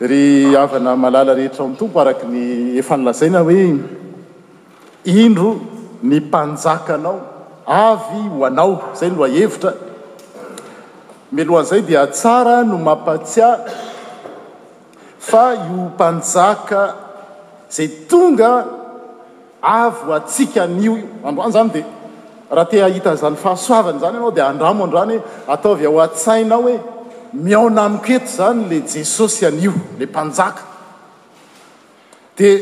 Ry havana malala rehetra ao amin'ny Tompo, araka ny efa nolazaina hoe, Indro ny mpanjakanao avy ho anao. Izay ny lohahevitra. Mialohan'izay dia tsara no mampahatsiahy fa io Mpanjaka izay tonga, Avo antsika anio io. Androany izany dia raha te hahita izany fahasoavana izany ianao dia andramo androany hoe ataovy ao an-tsainao hoe mihaona amiko eto izany ilay Jesosy anio, ilay Mpanjaka. Dia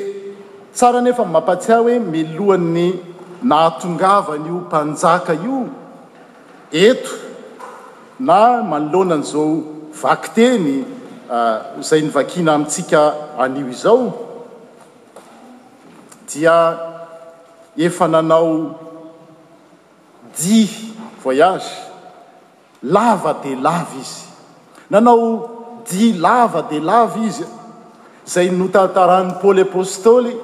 tsara anefa ny mampahatsiahy hoe milohan'ny nahatongavany io Mpanjaka io eto na manoloana an'izao vakiteny izay novakina amintsika anio izao, dia efa nanao dihy, voyage, lava dia lava izy. Nanao dihy lava dia lava izy, izay notantaran'i Paoly Apostoly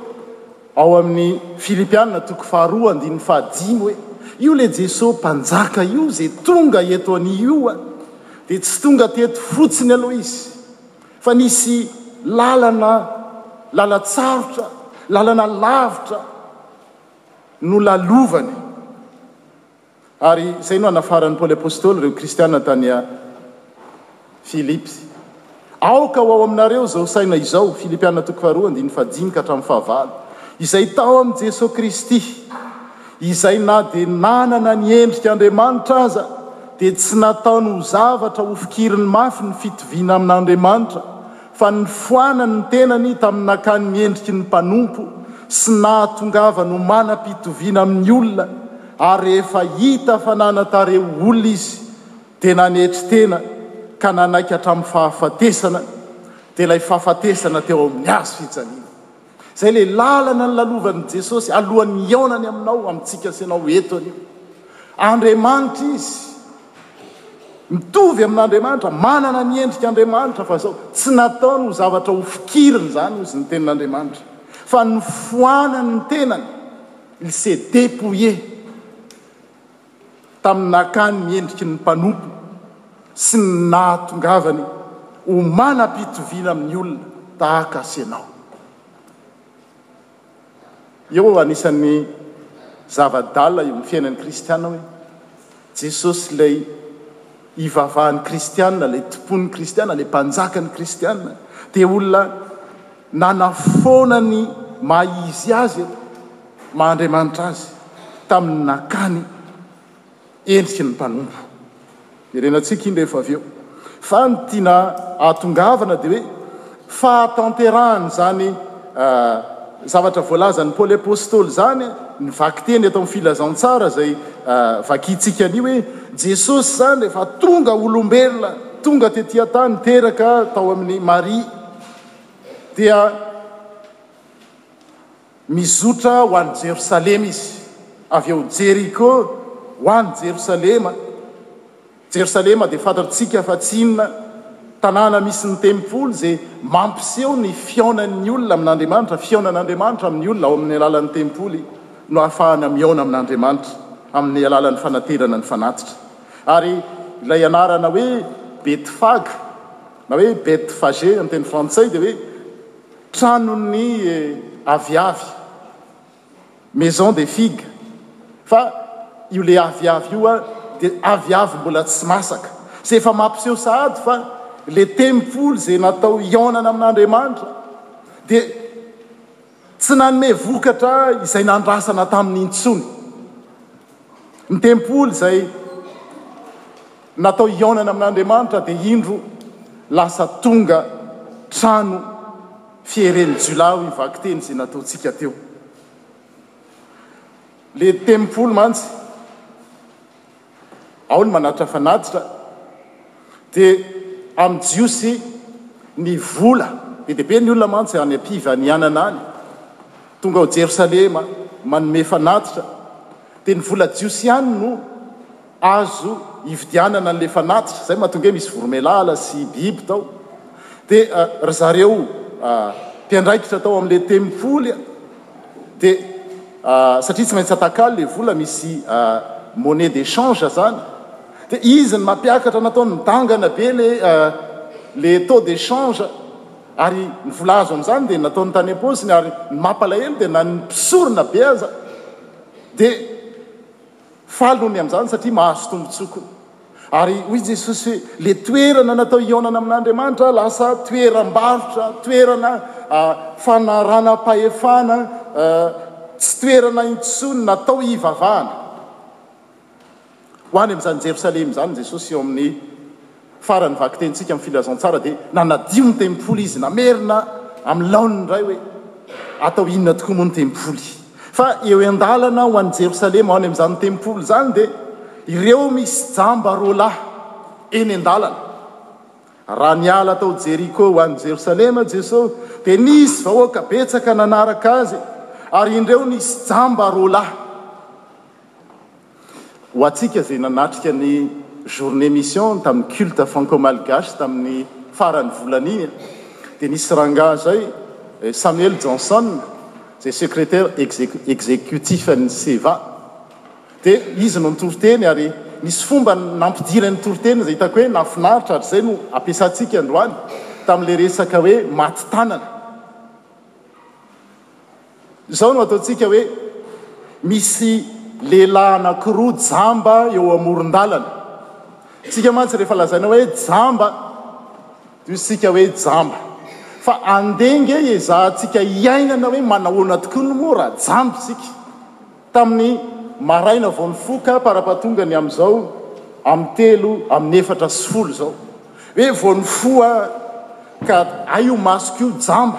ao amin'ny Filipiana toko faharoa andininy fahadimy hoe, Io ilay Jesoa Mpanjaka io izay tonga eto anio io, dia tsy tonga teto fotsiny aloha izy, Fa nisy lalana, lalan-tsarotra, lalana lavitra nolalovany. Ary izay no hanafaran'i Paoly Apostoly ireo kristiana tany Filipy. Aoka ho ao aminareo izao saina izao, Filipiana toko faharoa andininy fahadimy ka hatramin'ny fahavalo, izay tao amin'i Jesoa Kristy, Izay na dia nanana ny endrik' Andriamanitra aza dia tsy nataony ho zavatra hofikiriny mafy ny fitoviana amin' Andriamanitra, fa nifoanany ny tenany tamin'ny nakany ny endriky ny mpanompo sy nahatongavany ho manam-pitoviana amin'ny olona, ary rehefa hita fa nanan-tarehy ho olona izy dia nanetry tena ka nanaiky hatramin'ny fahafatesana, dia ilay fahafatesana teo amin'ny hazo fijaliana. Izay ilay lalana nolalovan'i Jesosy alohan'ny hihaonany aminao, amintsika sy anao eto anio. Andriamanitra Izy. Mitovy amin'Andriamanitra, manana ny endrika Andriamanitra fa izao, tsy nataony ho zavatra ho fikiriny izany, hozy ny tenin'Andriamanitra, fa nofoanany ny tenany, il s'est dépouillé. tamin'ny nakany ny endriky ny mpanompo sy ny nahatongavany ho manam-pitoviana amin'ny olona tahaka sy ianao. Eo anisan'ny zava-dalina eo amin'ny fiainan'ny kristiana hoe Jesosy ilay ivavahan'ny kristiana, ilay tompon'ny kristiana, ilay mpanjakan'ny kristiana dia olona nanafoana ny maha izy azy. maha Andriamanitra azy tamin'ny nakany endriky ny mpanompo. Ierenantsika indro efa avy eo fa ny tiana hahatongavana dia hoe fahatanterahan'izany zavatra voalazan'i Paoly Apostoly izany, ny vakiteny eto amin'ny Filazantsara izay vakintsika anio hoe Jesosy izany rehefa tonga olombelona, tonga tetỳ an-tany, niteraka tao amin'i Maria dia Mizotra ho any Jerosalema izy, avy eo Jeriko ho any Jerosalema. Jerosalema dia fantatsika fa tsy inona, tanàna misy ny tempoly izay mampiseho ny fihaonan'ny olona amin'Andriamanitra, fihaonan'Andriamanitra amin'ny olona ao amin'ny alalan'ny tempoly no ahafahana mihaona amin'Andriamanitra amin'ny alalan'ny fanaterana ny fanatitra. Ary ilay anarana hoe Betfaga na hoe Bethphage amin'ny teny frantsay dia hoe Tranon'ny aviavy, maison des figues, fa io le aviavy io a de aviavy mbola tsy masaka, ze efa mampiseho sahady fa le tempoly ze natao hihaonana amin'Andriamanitra de tsy nanome vokatra izay nandrasana taminy intsony. Ny tempoly izay natao hihaonana amin'Andriamanitra dia indro lasa tonga trano fieren'ny jiolahy hoy ny vakiteny izay nataontsika teo. Le tempoly mantsy ao ny manatitra fanatitra, Dia amin'ny Jiosy ny vola. Be dia be ny olona mantsy any am-pivanianana any, tonga ao Jerosalema manome fanatitra. Dia ny vola jiosy ihany no azo ividianana an'ilay fanatitra. Izay no mahatonga hoe misy voromailala sy biby tao. Dia ry zareo mpiandraikitra tao amin'ilay tempoly, dia satria tsy maintsy atakalo ilay vola, misy monnaie d'échange izany, Dia izy ny mampiakatra nataony midangana be le le taux de change ary ny vola azo amin'izany dia nataony tany am-paosiny ary ny mampalahelo dia na ny mpisorona be aza dia faly noho ny amin'izany satria mahazo tombontsoa koa. Ary hoy Jesosy hoe le toerana natao hihaonana amin'Andriamanitra lasa toeram-barotra, toerana fanaranam-pahefana, tsy toerana intsony natao hivavahana. Ho any amin'izany Jerosalema izany i Jesosy. Eo amin'ny faran'ny vakitenintsika amin'ny Filazantsara dia nanadio ny tempoly izy. Namerina amin'ny laoniny indray hoe, Atao inona tokoa moa ny tempoly? Fa eo an-dalana ho any Jerosalema, ho any amin'izany tempoly izany, dia ireo misy jamba roa lahy eny an-dalana. Raha niala tao Jeriko ho any Jerosalema Jesosy, dia nisy vahoaka betsaka nanaraka azy, ary indreo nisy jamba roa lahy. Ho antsika izay nanatrika ny Journée Mission tamin'ny Culte Franco-Malgache tamin'ny faran'ny volan'iny dia nisy rangahy izay Samuel Johnson izay Secrétaire Executifn'ny seva. Dia izy no nitory teny ary nisy fomba nampidirany ny toriteny izay hitako hoe nahafinaritra ary izay no ampiasantsika androany tamin'ilay resaka hoe maty tanana. Izao no ataontsika hoe misy lehilahy anankiroa jamba eo amoron-dalana. Isika mantsy rehefa lazaina hoe jamba dia isika hoe jamba. Fa andeha ange hiezahantsika hiainana hoe manahoana tokoa no moa raha jamba isika. Tamin'ny maraina vao nifoka parapatonga ny amin'izao amin'ny telo amin'ny efatra sy folo izao. Hoe vao nifoha ka hay io masoko io jamba.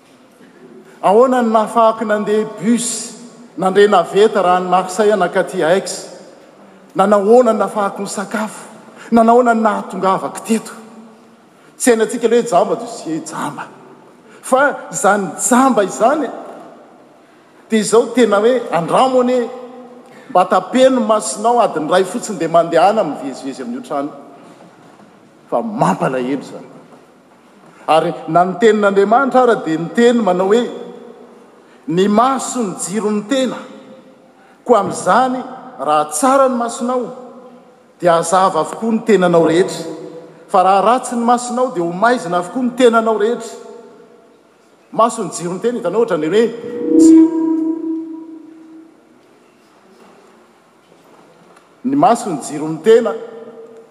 Ahoana no nahafahako nandeha bus nandre navette raha any Marseille nankaty Aix? Nanahoana no nahafahako nisakafo? Nanahoana no nahatongavako teto? Tsy hainantsika aloha hoe jamba dossier jamba. Fa izany jamba izany dia izao tena hoe andramo anie mba tapeno ny masonao adiny iray fotsiny dia mandehana mivezivezy amin'io trano io. Fa mampalahelo izany. Ary na ny Tenin'Andriamanitra ara dia niteny manao hoe, Ny maso ny jiron'ny tena. Koa amin'izany, raha tsara ny masonao, dia hazava avokoa ny tenanao rehetra, fa raha ratsy ny masonao, dia ho maizina avokoa ny tenanao rehetra. Maso ny jiron'ny tena, hitanao, ohatran'ireny hoe jiro. Ny maso no jiron'ny tena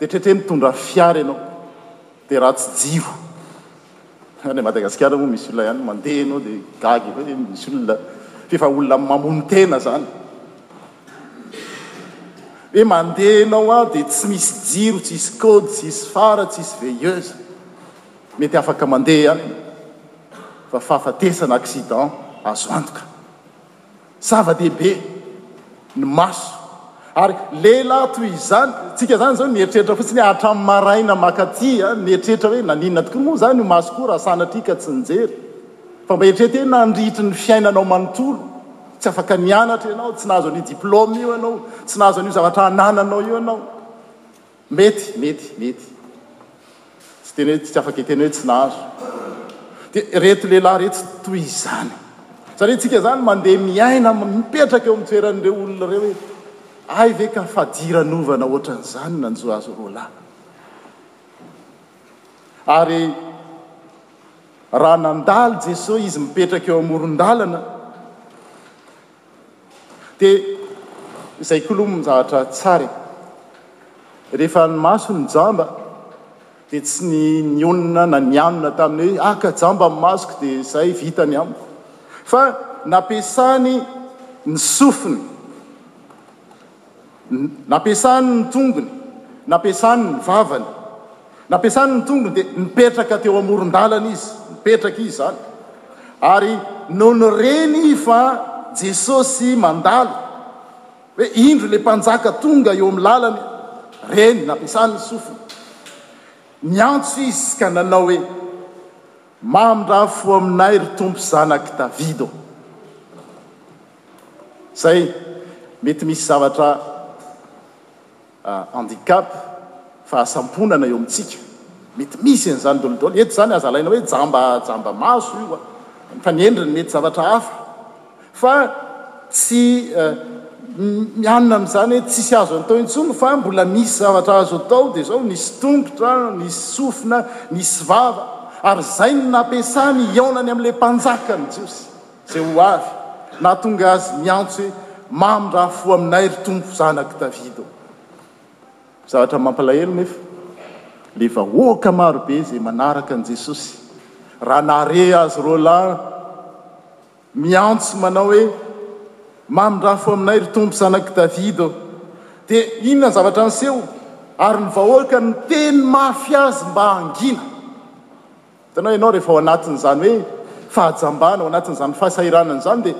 de tretreha mitondra fiara ianao de ratsy jiro fa any Madagasikara moa misy olona ihany mandeha ianao de gaga hoe misy olona f'efa olona mamono tena zany hoe mandeha ianao aho de tsy misy jiro tsisy code tsisy fara tsisy veilleuse mety afaka mandeha ihany fa fahafatesana accident azo antoka Zava-dehibe ny maso. Ary lehilahy toy izany, tsika izany izao mieritreritra fotsiny hatramin'ny maraina mankaty, mieritreritra hoe naninona tokoa moa izany io maso koa raha sanatria ka tsy nijery. Fa mba eritrereto hoe nandritry ny fiainanao manontolo, tsy afaka nianatra ianao, tsy nahazo an'io diplaoma io ianao, tsy nahazo an'io zavatra anananao io ianao. Mety, mety, mety. Tsy tena hoe tsy afaka hiteny hoe tsy nahazo. Dia ireto lehilahy ireto tsy toy izany. Satria isika izany mandeha miaina, mipetraka eo amin'ny toeran'ireo olona ireo hoe hay ve ka fadiranovana hoatran'izany nanjo azy roa lahy. Ary raha nandalo Jesoa izy mipetraka eo amoron-dalana, Dia izay koa aloha no zavatra tsara e! Rehefa ny maso no jamba dia tsy ny nionona na nianona tamin'ny hoe ah ka jamba ny masoko dia izay vita ny amiko fa nampiasany ny sofiny Nampiasany ny tongony, nampiasany ny vavany. Nampiasany ny tongony dia nipetraka teo amoron-dalana izy, nipetraka izy izany, ary nony reny fa Jesosy mandalo, hoe indro ilay mpanjaka tonga eo amin'ny lalana, reny, nampiasany ny sofiny. Niantso izy ka nanao hoe, Mamindrà fo aminay ry Tompo Zanak'i Davida ô. Zay, mety misy zavatra handicap, fahasamponana eo amintsika, mety misy an'izany dolidoly, eto izany aza alaina hoe jamba jamba maso io an, fa ny endriny mety zavatra hafa, fa tsy mianona amin'izany hoe tsisy azo atao intsony fa mbola misy zavatra azo atao dia izao nisy tongotra, nisy sofina, nisy vava, ary izay no nampiasany hihaonany amin'ilay mpanjaka ny jiosy. Zay ho avy, nahatonga azy niantso hoe, Mamy raha fo aminay ry Tompo zanak'i Davida ô. Zavatra mampalahelo nefa, le vahoaka marobe zay manaraka an'i Jesosy, raha nahare azy roalahy miantso manao hoe, Mamy raha fo aminay ry Tompo zanak'i Davida ô, de inona ny zavatra niseho? Ary ny vahoaka niteny mafy azy mba hangina. Hitanao ianao rehefa ao anatin'izany hoe fahajambana, ao anatin'izany fahasahiranana izany dia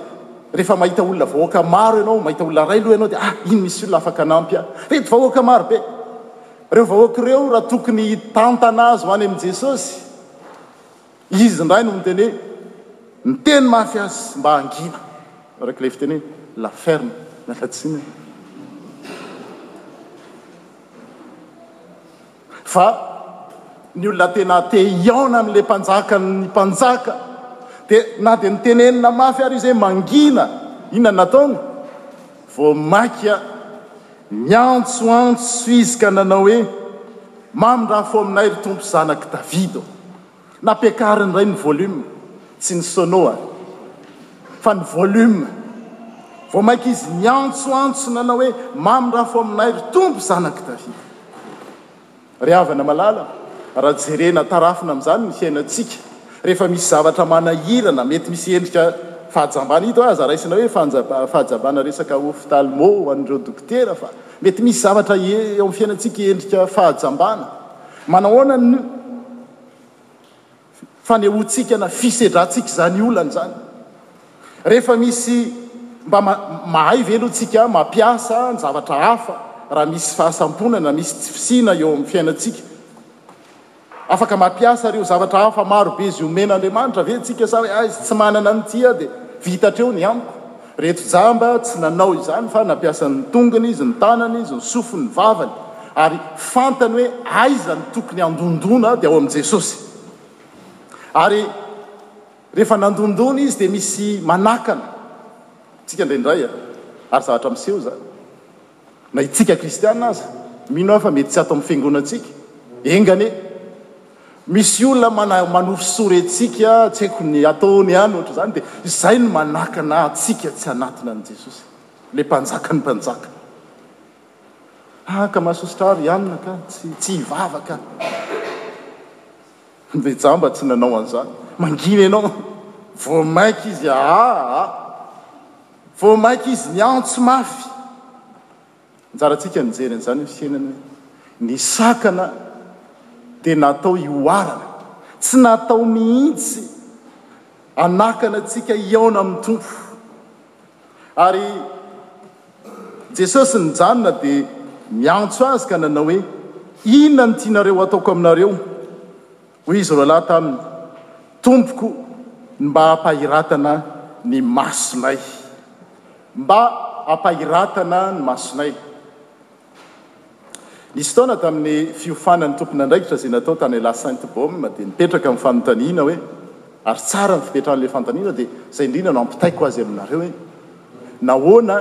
rehefa mahita olona vahoaka maro ianao, mahita olona iray loha ianao dia ah iny misy olona afaka hanampy ahy. Ireto vahoaka maro be, ireo vahoaka ireo raha tokony hitantana azy ho any amin'i Jesosy, Izy indray no niteny hoe, miteny mafy azy mba hangina. Araka ilay fiteny hoe la ferme, miala tsiny. Fa ny olona tena te hihaona amin'ilay Mpanjakan'ny mpanjaka dia na dia nitenenina mafy ary izay mangina, inona no nataony? Vao maika niantsoantso izy ka nanao hoe, Mamindrà fo aminay, ry Tompo, zanak'i Davida ô! Nampiakariny indray ny volume sy ny sono a! Fa ny volume! Vao mainka izy niantsoantso nanao hoe mamindrafo aminay ry Tompo zanak'i Davida. Ry havana malala, raha jerena tarafina amin'izany ny fiainantsika, rehefa misy zavatra manahirana, mety misy endrika fahajambana, ito aza raisina hoe fahajambana resaka ophtalmo ho an'ireo dokotera, fa mety misy zavatra eo amin'ny fiainantsika endrika fahajambana, Manahoana ny fanehoantsika na fisedrantsika izany olana izany? Rehefa misy mba mahay ve aloha tsika mampiasa ny zavatra hafa raha misy fahasampoana na misy tsy fisiana eo amin'ny fiainantsika? Afaka mampiasa ireo zavatra hafa marobe izay omen'Andriamanitra ve tsika sa hoe aiz tsy manana an'ity aho dia vita hatreo ny amiko? Ireto jamba tsy nanao izany fa nampiasa ny tongony izy, ny tanany izy, ny sofiny, ny vavany ary fantany hoe aiza no tokony handondona dia ao amin'i Jesosy. Ary rehefa nandondona izy dia misy manakana. Tsika indraindray ary zavatra miseho izany. Na itsika kristiana aza, mino aho fa mety tsy ato amin'ny fiangonantsika, enga anie, misy olona mana, manorisory antsika, tsy haiko ny ataony ihany ohatr'izany, dia izay no manakana antsika tsy hanatona an'i Jesosy, ilay Mpanjakan'ny mpanjaka. Ah, ka mahasosotra ahy ry anona ka, tsy, tsy hivavaka. Dia jamba tsy nanao an'izany. Mangina ianao. Vao mainka izy, ah, ah. Vao maika izy niantso mafy. Anjarantsika ny mijery an'izany amin'ny fiainana hoe ny sakana dia natao hihoarana, tsy natao mihitsy hanakana antsika hihaona amin'ny Tompo. Ary Jesosy nijanona dia niantso azy ka nanao hoe, Inona no tianareo hataoko aminareo? Hoy izy roalahy taminy, Tompoko, ny mba hampahiratana ny masonay. Mba hampahiratana ny masonay. Nisy fotoana tamin'ny fiofanan'ny tompon'andraikitra izay natao tany La Sainte-Baume dia nipetraka ny fanontaniana hoe, ary tsara ny fipetran'ilay fanontaniana dia izay indrindra no ampitaiko azy aminareo hoe, nahoana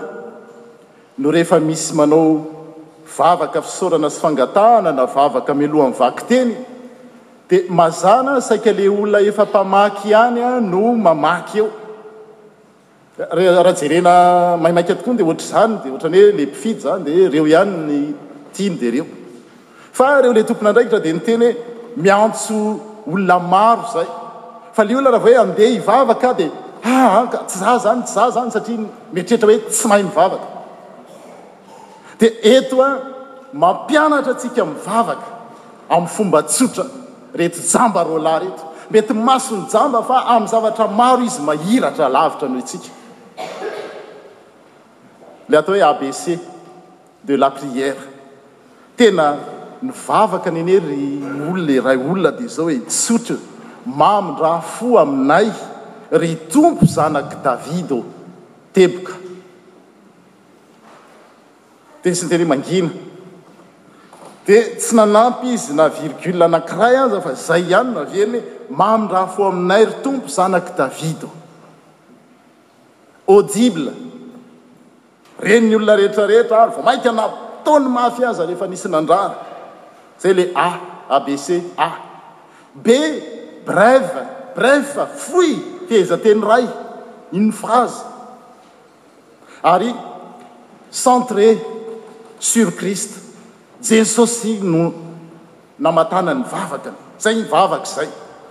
no rehefa misy manao vavaka fisaorana sy fangatahana na vavaka mialohan'ny vakiteny dia mazana saika le olona efa mpamaky ihany a no mamaky eo raha jerena maimaika tokoa dia ohatr'izany dia ohatrany hoe le mpifidy izany dia reo ihany ny tiany dia reo Fa ireo ilay tompon'andraikitra dia niteny hoe miantso olona maro izay. Fa ilay olona raha vao hoe handeha hivavaka dia ah an ka tsy za zany, tsy za zany satria mieritreritra hoe tsy mahay mivavaka. Dia eto an mampianatra antsika mivavaka amin'ny fomba tsotra reto jamba roa lahy reto. Mety masony jamba fa amin'ny zavatra maro izy mahiratra lavitra noho itsika. Ilay atao hoe ABC. de la prière tena nivavaka nene ry olona e ray olona de zao e tsotra e mamy ndra fo aminay ry tompo zanaky david ô teboka de sy ny teny mangina de tsy nanampy izy na virgule anakiray aza fa zay ihany no avy eny mamy ndra fo aminay ry tompo zanaky david ô audible Ren'ny olona rehetra rehetra ary vao maika nataony mafy aza rehefa nisy nandrara. Zay le A, ABC, A. B, brève, bref, fohy, fehezanteny iray, une phrase. Ary centré sur Christ, Jesosy no Namatana ny vavakany. Zay ny vavaka izay.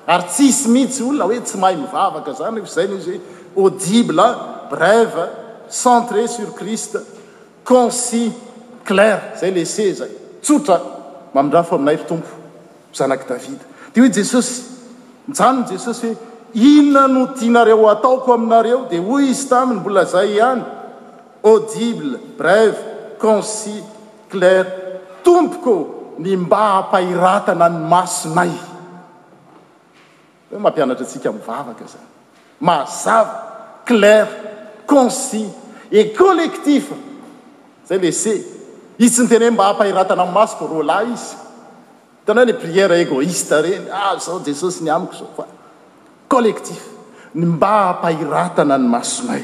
Ary tsisy mihitsy olona hoe tsy mahay mivavaka zany nefa izay no izy hoe audible, brève, centré sur Christ, concis, clair. Zay le se zay. Tsotra. Mamindrafo aminay ry Tompo, zanak'i Davida. Dia hoy Jesosy, nijanona Jesosy hoe, Inona no tianareo hataoko aminareo? Dia hoy izy taminy mbola zay ihany, audible, brève, concis, Claire, Tompoko ny mba hampahiratana ny masonay. Hoe mampianatra antsika mivavaka izany. Mazava, clair, concis et collectif izay ilay se. Izy tsy niteny hoe mba hampahiratana ny masoko roa lahy izy. Hitanao ny prière égoïste ireny, ah izao Jesosy ny amiko izao fa collectif, ny mba hampahiratana ny masonay.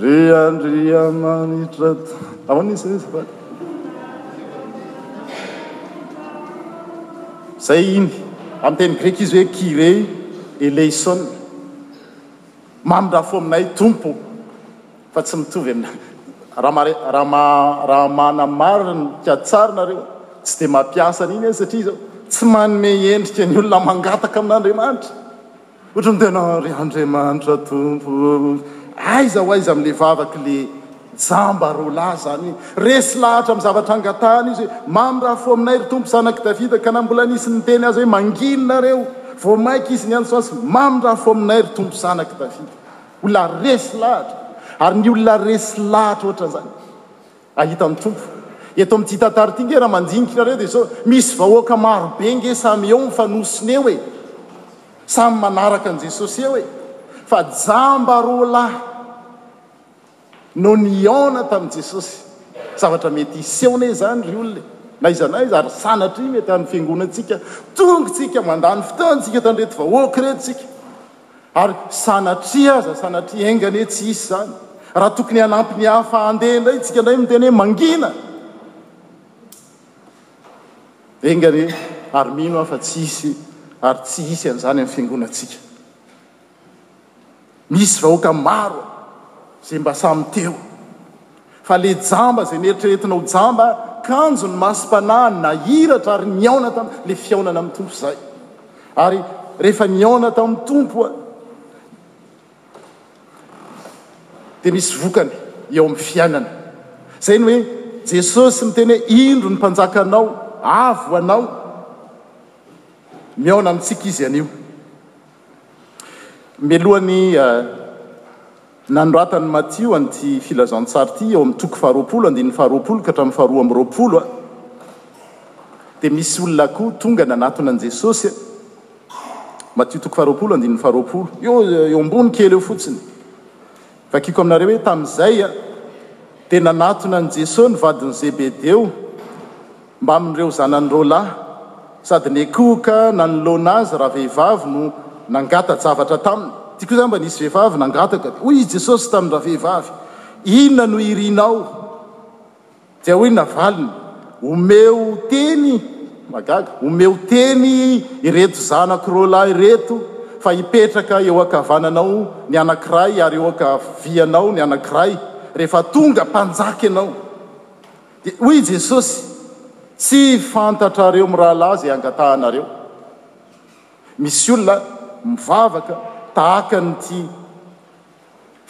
Ry Andriamanitra Ahoana izy izy fa Zay iny amin'ny teny grika izy hoe Kyrie eleison Mamindrafo aminay Tompo fa tsy mitovy aminay Raha mare raha ma raha manamarinika tsara nareo tsy dia mampiasa an'iny izy satria izao tsy manome endrika ny olona mangataka amin'Andriamanitra. Otrany tena ry Andriamanitra Tompo oh. Aiza ho aiza amle vavak le jamba roa lahy zany. Resy lahatra am zavatra angatahany izy hoe Mamy raha fo aminay ry Tompo zanak Davida ka na mbola nisy niteny azy hoe manginy nareo vao maika izy niantso azy Mamy raha fo aminay ry Tompo zanak Davida. Olona resy lahatra. Ary ny olona resy lahatra otranzany. Ahita ny Tompo. Eto amin'ity tantara ity nge raha mandinika nareo dia izao, misy vahoaka maro be nge samy eo mifanosona eo e! Samy manaraka an'i Jesosy eo e! Fa jamba roa lahy no nihaona tamin'i Jesosy. Zavatra mety hiseho ne izany ry olona e! Na iza na iza ary sanatria mety any fiangonantsika, tonga isika, mandany fotoana isika tamin'ireto vahoaka ireto isika. Ary sanatria aza, sanatria enga anie tsy hisy izany. Raha tokony hanampy ny hafa handeha indray isika indray miteny hoe mangina. Enga anie, ary mino aho fa tsy hisy ary tsy hisy an'izany amin'ny fiangonantsika. Misy vahoaka maro izay mba samy teo. Fa le jamba zay neritreretina ho jamba kanjo ny masom-panahy nahiratra ary nihaona tam le fihaonana amin'ny Tompo zay. Ary rehefa nihaona tamin'ny Tompo a de misy vokany eo amin'ny fiainana. Zay ny hoe Jesosy miteny hoe indro ny mpanjakanao avy ho anao. Mihaona amintsika izy anio. Melohan'ny Nanoratan'i Matio an'ity filazantsara ity eo amin'ny toko faharoapolo andininy faharoapolo ka hatramin'ny faharoa amby roapolo, dia misy olona koa tonga nanatona an'i Jesosy. Matio toko faharoapolo andininy faharoapolo, eo eo ambony kely eo fotsiny. Vakiko aminareo hoe, Tamin'izay dia nanatona an'i Jesosy ny vadin'i Zebedeo. mbamin'ireo zanany roalahy sady nikohoka nanoloana azy raha vehivavy no nangata-javatra taminy. Ity kosa mba nisy vehivavy nangataka, dia hoy i Jesosy tamin'ny ravehivavy, Inona no irinao? Dia hoy ny navaliny, Omeo teny, mahagaga, omeo teny ireto zanako roalahy ireto fa hipetraka eo ankavananao ny anankiray ary eo ankavianao ny anankiray rehefa tonga mpanjaka ianao. Dia hoy i Jesosy, Tsy fantatrareo mirahalahy izay angatahanareo. Misy olona mivavaka tahaka an'ity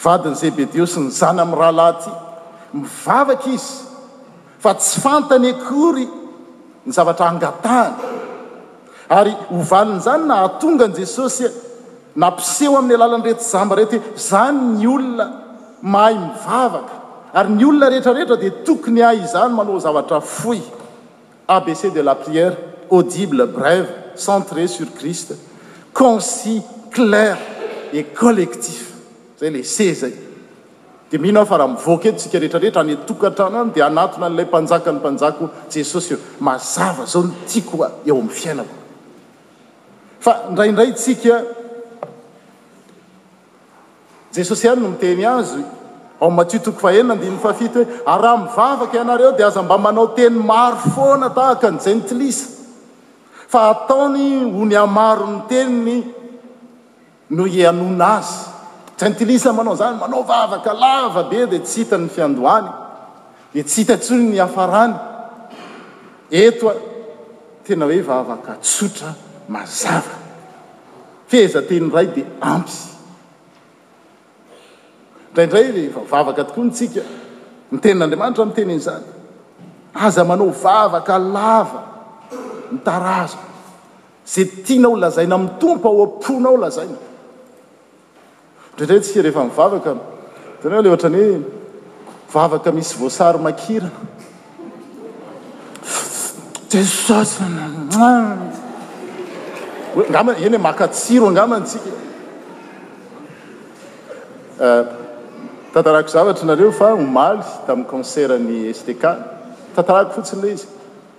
vadin'i Zebedeo sy ny zanany mirahalahy ity. Mivavaka izy fa tsy fantany akory ny zavatra angatahany. Ary ho valin'izany nahatonga an'i Jesosy nampiseho amin'ny alalan'ireto jamba ireto hoe izany ny olona mahay mivavaka, ary ny olona rehetrarehetra dia tokony hahay izany, manao zavatra fohy, ABC de la prière, audible, brève, centrée sur Christ, concis, clair et collectif. Izay ilay se izay. Dia mino aho fa raha mivoaka eto isika rehetra rehetra any an-tokantrano any dia hanatona an'ilay Mpanjakan'ny mpanjako Jesosy eo. Mazava izao ny tiako eo amin'ny fiainako. Fa indraindray tsika, Jesosy ihany no miteny azy ao amin'ny Matio toko fahenina andininy fahafito hoe, ary raha mivavaka ianareo dia aza mba manao teny maro foana tahaka ny jentilisa, fa ataony ho ny hamaron'ny teniny no hihainoana azy. Jentilisa manao izany, manao vavaka lava be dia tsy hitany ny fiandohany, dia tsy hita intsony ny hiafarany. Eto tena hoe vavaka tsotra mazava. Fehezanteny iray dia ampy. Indraindray rehefa vavaka tokoa ny tsika, ny tenin'Andriamanitra miteny izany, aza manao vavaka lava mitarazo. Ze tianao lazaina amin'ny Tompo ao am-ponao lazaina. Ndraindray tsika rehefa mivavaka, hitanao le ohatran'ny hoe vavaka misy voasary makirana. Jesosy angamba eny e, maka tsiro angamba tsika. Tantarako zavatra nareo fa omaly tamin'ny concert ny STK, tantarako fotsiny le izy.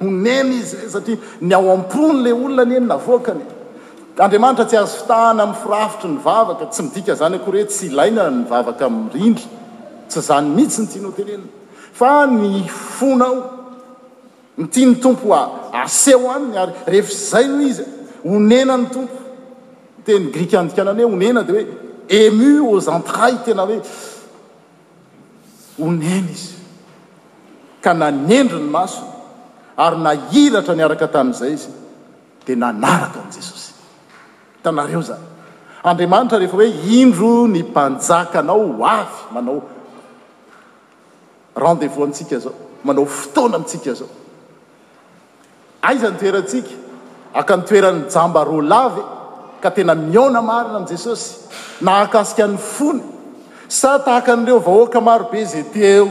Ho neny izy e, satria ny ao am-pony ilay olona anie no navoakany e. Andriamanitra tsy azo fitahana amin'ny firafitry ny vavaka, tsy midika izany akory hoe tsy ilaina ny vavaka mirindra, tsy izany mihitsy no tiany hotenenina, fa ny fonao no tian'ny Tompo aseho aminy, ary rehefa izay no izy, onenan'ny Tompo. Ny teny grika andikana ny hoe onena dia hoe ému aux entrailles, tena hoe Onena izy, ka nanendry ny masony, ary nahiratra niaraka tamin'izay izy, dia nanaraka an'i Jesosy. Hitanareo izany? Andriamanitra rehefa hoe, Indro ny Mpanjakanao ho avy, manao rendez-vous amintsika izao, manao fotoana amintsika izao. Aiza ny toerantsika? Haka ny toeran'ny jamba Roland ve ka tena mihaona marina amin'i Jesosy nahakasika ny fony? Sa tahaka an'ireo vahoaka marobe izay teo,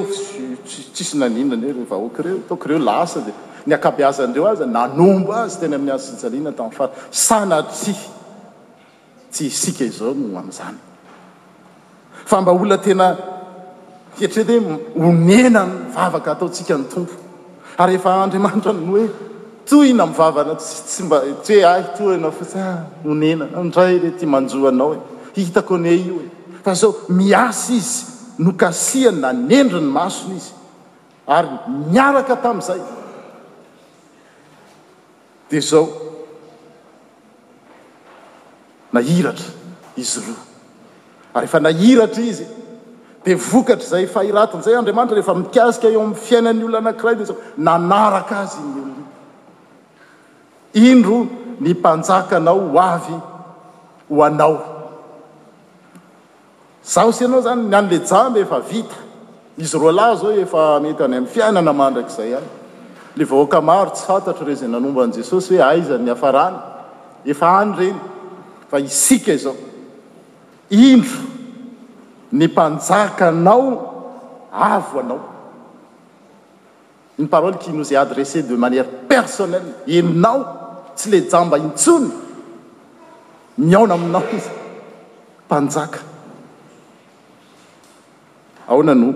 tsisy naninona anie ireo vahoaka ireo, toaka ireo lasa dia ny ankabeazan'ireo aza nanomba azy teny amin'ny hazofijaliana tamin'ny farany? Sanatria! Tsy isika izao no ho amin'izany. Fa mba olona tena hieritrereta hoe honena ny vavaka ataontsika ny Tompo. Ary efa Andriamanitra no hoe tohina amin'ny vavana, tsy mba tsy hoe ahy tohina fa tsy ah, honena. Indray re ty manjo anao e. Hitako anie io e. Fa izao miasa izy, nokasihany, nanendry ny masony izy. Ary niaraka tamin'izay. Dia izao, nahiratra izy roa. Ary rehefa nahiratra izy, dia vokatr'izay fahiratany izay, Andriamanitra rehefa mikasika eo amin'ny fiainan'ny olona anankiray, dia izao, nanaraka azy iny olona iny. Indro ny mpanjakanao ho avy ho anao. Zaho sy ianao zany ny any le jamba efa vita izy roa lahy zao efa mety any amin'ny fiainana mandrakizay any le vahoaka maro tsy fantatro re zay nanomba an'i Jesosy hoe aiza ny hiafarany efa any reny fa isika izao indro ny mpanjakanao avo anao Une parole qui nous est adressée de manière personnelle, ianao tsy le jamba intsony, mihaona aminao izy, mpanjaka. Ahoana no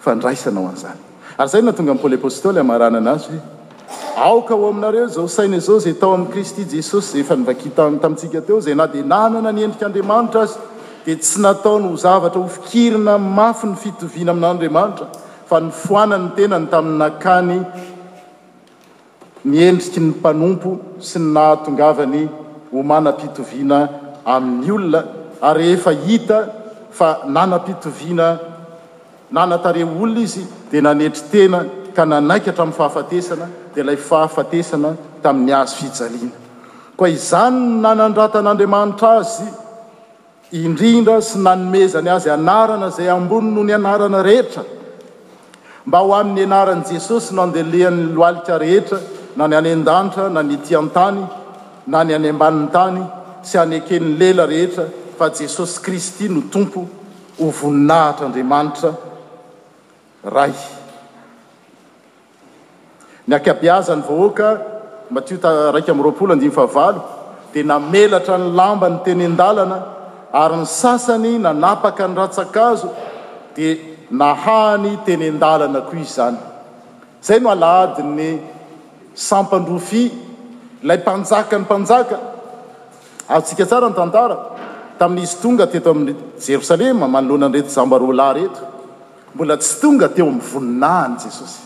fandraisanao an'izany? Ary izay no nahatonga an'i Paoly Apostoly hamaranana azy hoe, Aoka ho aminareo izao saina izao izay tao amin'i Kristy Jesosy, izay efa novakita tamintsika teo, izay na dia nanana ny endrik'Andriamanitra aza, dia tsy nataony ho zavatra hofikirina mafy ny fitoviana amin'Andriamanitra, fa nifoanany ny tenany tamin'ny nakany ny endriky ny mpanompo sy ny nahatongavany ho manam-pitoviana amin'ny olona, ary rehefa hita fa nanam-pitoviana, nanan-tarehy olona izy, dia nanetry tena ka nanaiky hatramin'ny fahafatesana, dia ilay fahafatesana tamin'ny hazo fijaliana. Koa izany no nanandratan'Andriamanitra azy indrindra sy nanomezany azy anarana izay ambony noho ny anarana rehetra, mba ho amin'ny anaran'i Jesosy no andelihan'ny lohalika rehetra, na ny any an-danitra, na ny ety an-tany, na ny any ambanin'ny tany, sy haneken'ny lela rehetra fa Jesosy Kristy no Tompo, ho voninahitr'Andriamanitra Ray. Ny ankabeazan'ny vahoaka, Matio ta. Iraika amby roapolo, andiny fahavalo, dia namelatra ny lambany teny an-dalana, ary ny sasany nanapaka ny ratsan-kazo, dia nahahany teny an-dalana koa izany. Izay no alahadin'ny sampan-drofia, ilay mpanjakan'ny mpanjaka. Azontsika tsara ny tantara, tamin'izy tonga teto amin'i Jerosalema manoloana an'ireto jamba roa lahy ireto. Mbola tsy tonga teo amin'ny voninahiny Jesosy.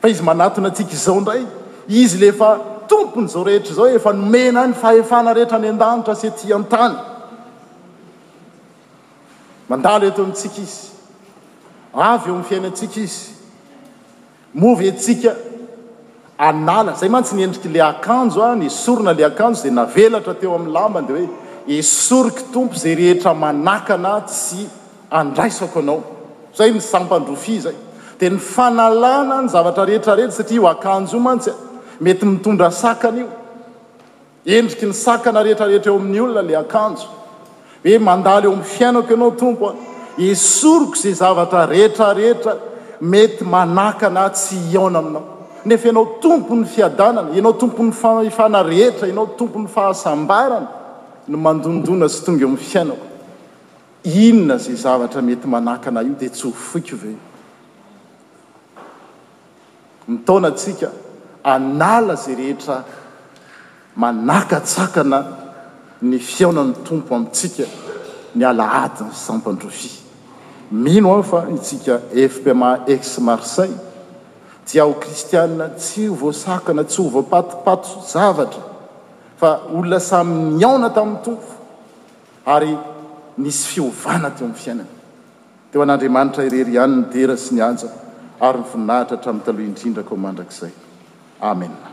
Fa Izy manatona antsika izao indray. Izy Ilay efa Tompon'izao rehetra izao, efa nomena ny fahefana rehetra any an-danitra sy ety an-tany. Mandalo eto amintsika Izy. Avy eo amin'ny fiainantsika Izy. Moa ve tsika anala, zay mantsy ny endriky le akanjo an, esorina le akanjo zay navelatra teo amin'ny lambany de hoe esoriko Tompo zay rehetra manakana ahy tsy andraisako anao. Zay ny sampan-drofia zay. De ny fanalana ny zavatra rehetra rehetra satria io akanjo io mantsy mety mitondra sakana io. Endriky ny sakana rehetra rehetra eo amin'ny olona ilay akanjo. Hoe mandalo eo amin'ny fiainako ianao Tompo a! Esoriko izay zavatra rehetra rehetra mety manakana ahy tsy hihaona aminao. Nefa ianao Tompo ny fiadanana, ianao Tompo ny fahefana rehetra, ianao Tompo ny fahasambarana no mandondona sy tonga eo amin'ny fiainako. Inona izay zavatra mety manakana ahy io dia tsy ho foiko ve? Mitaona antsika hanala izay rehetra manakatsakana ny fihaonan'ny Tompo amintsika ny Alahadin'ny Sampan-drofia. Mino aho fa isika FPMA Aix-Marseille dia ho Kristianina tsy ho voasakana, tsy ho voapatopatozavatra fa olona samy nihaona tamin'ny Tompo ary nisy fiovana teo amin'ny fiainany. Teo an'Andriamanitra irery ihany ny dera sy ny haja ary ny voninahitra hatramin'ny taloha indrindra koa mandrakizay. Amena.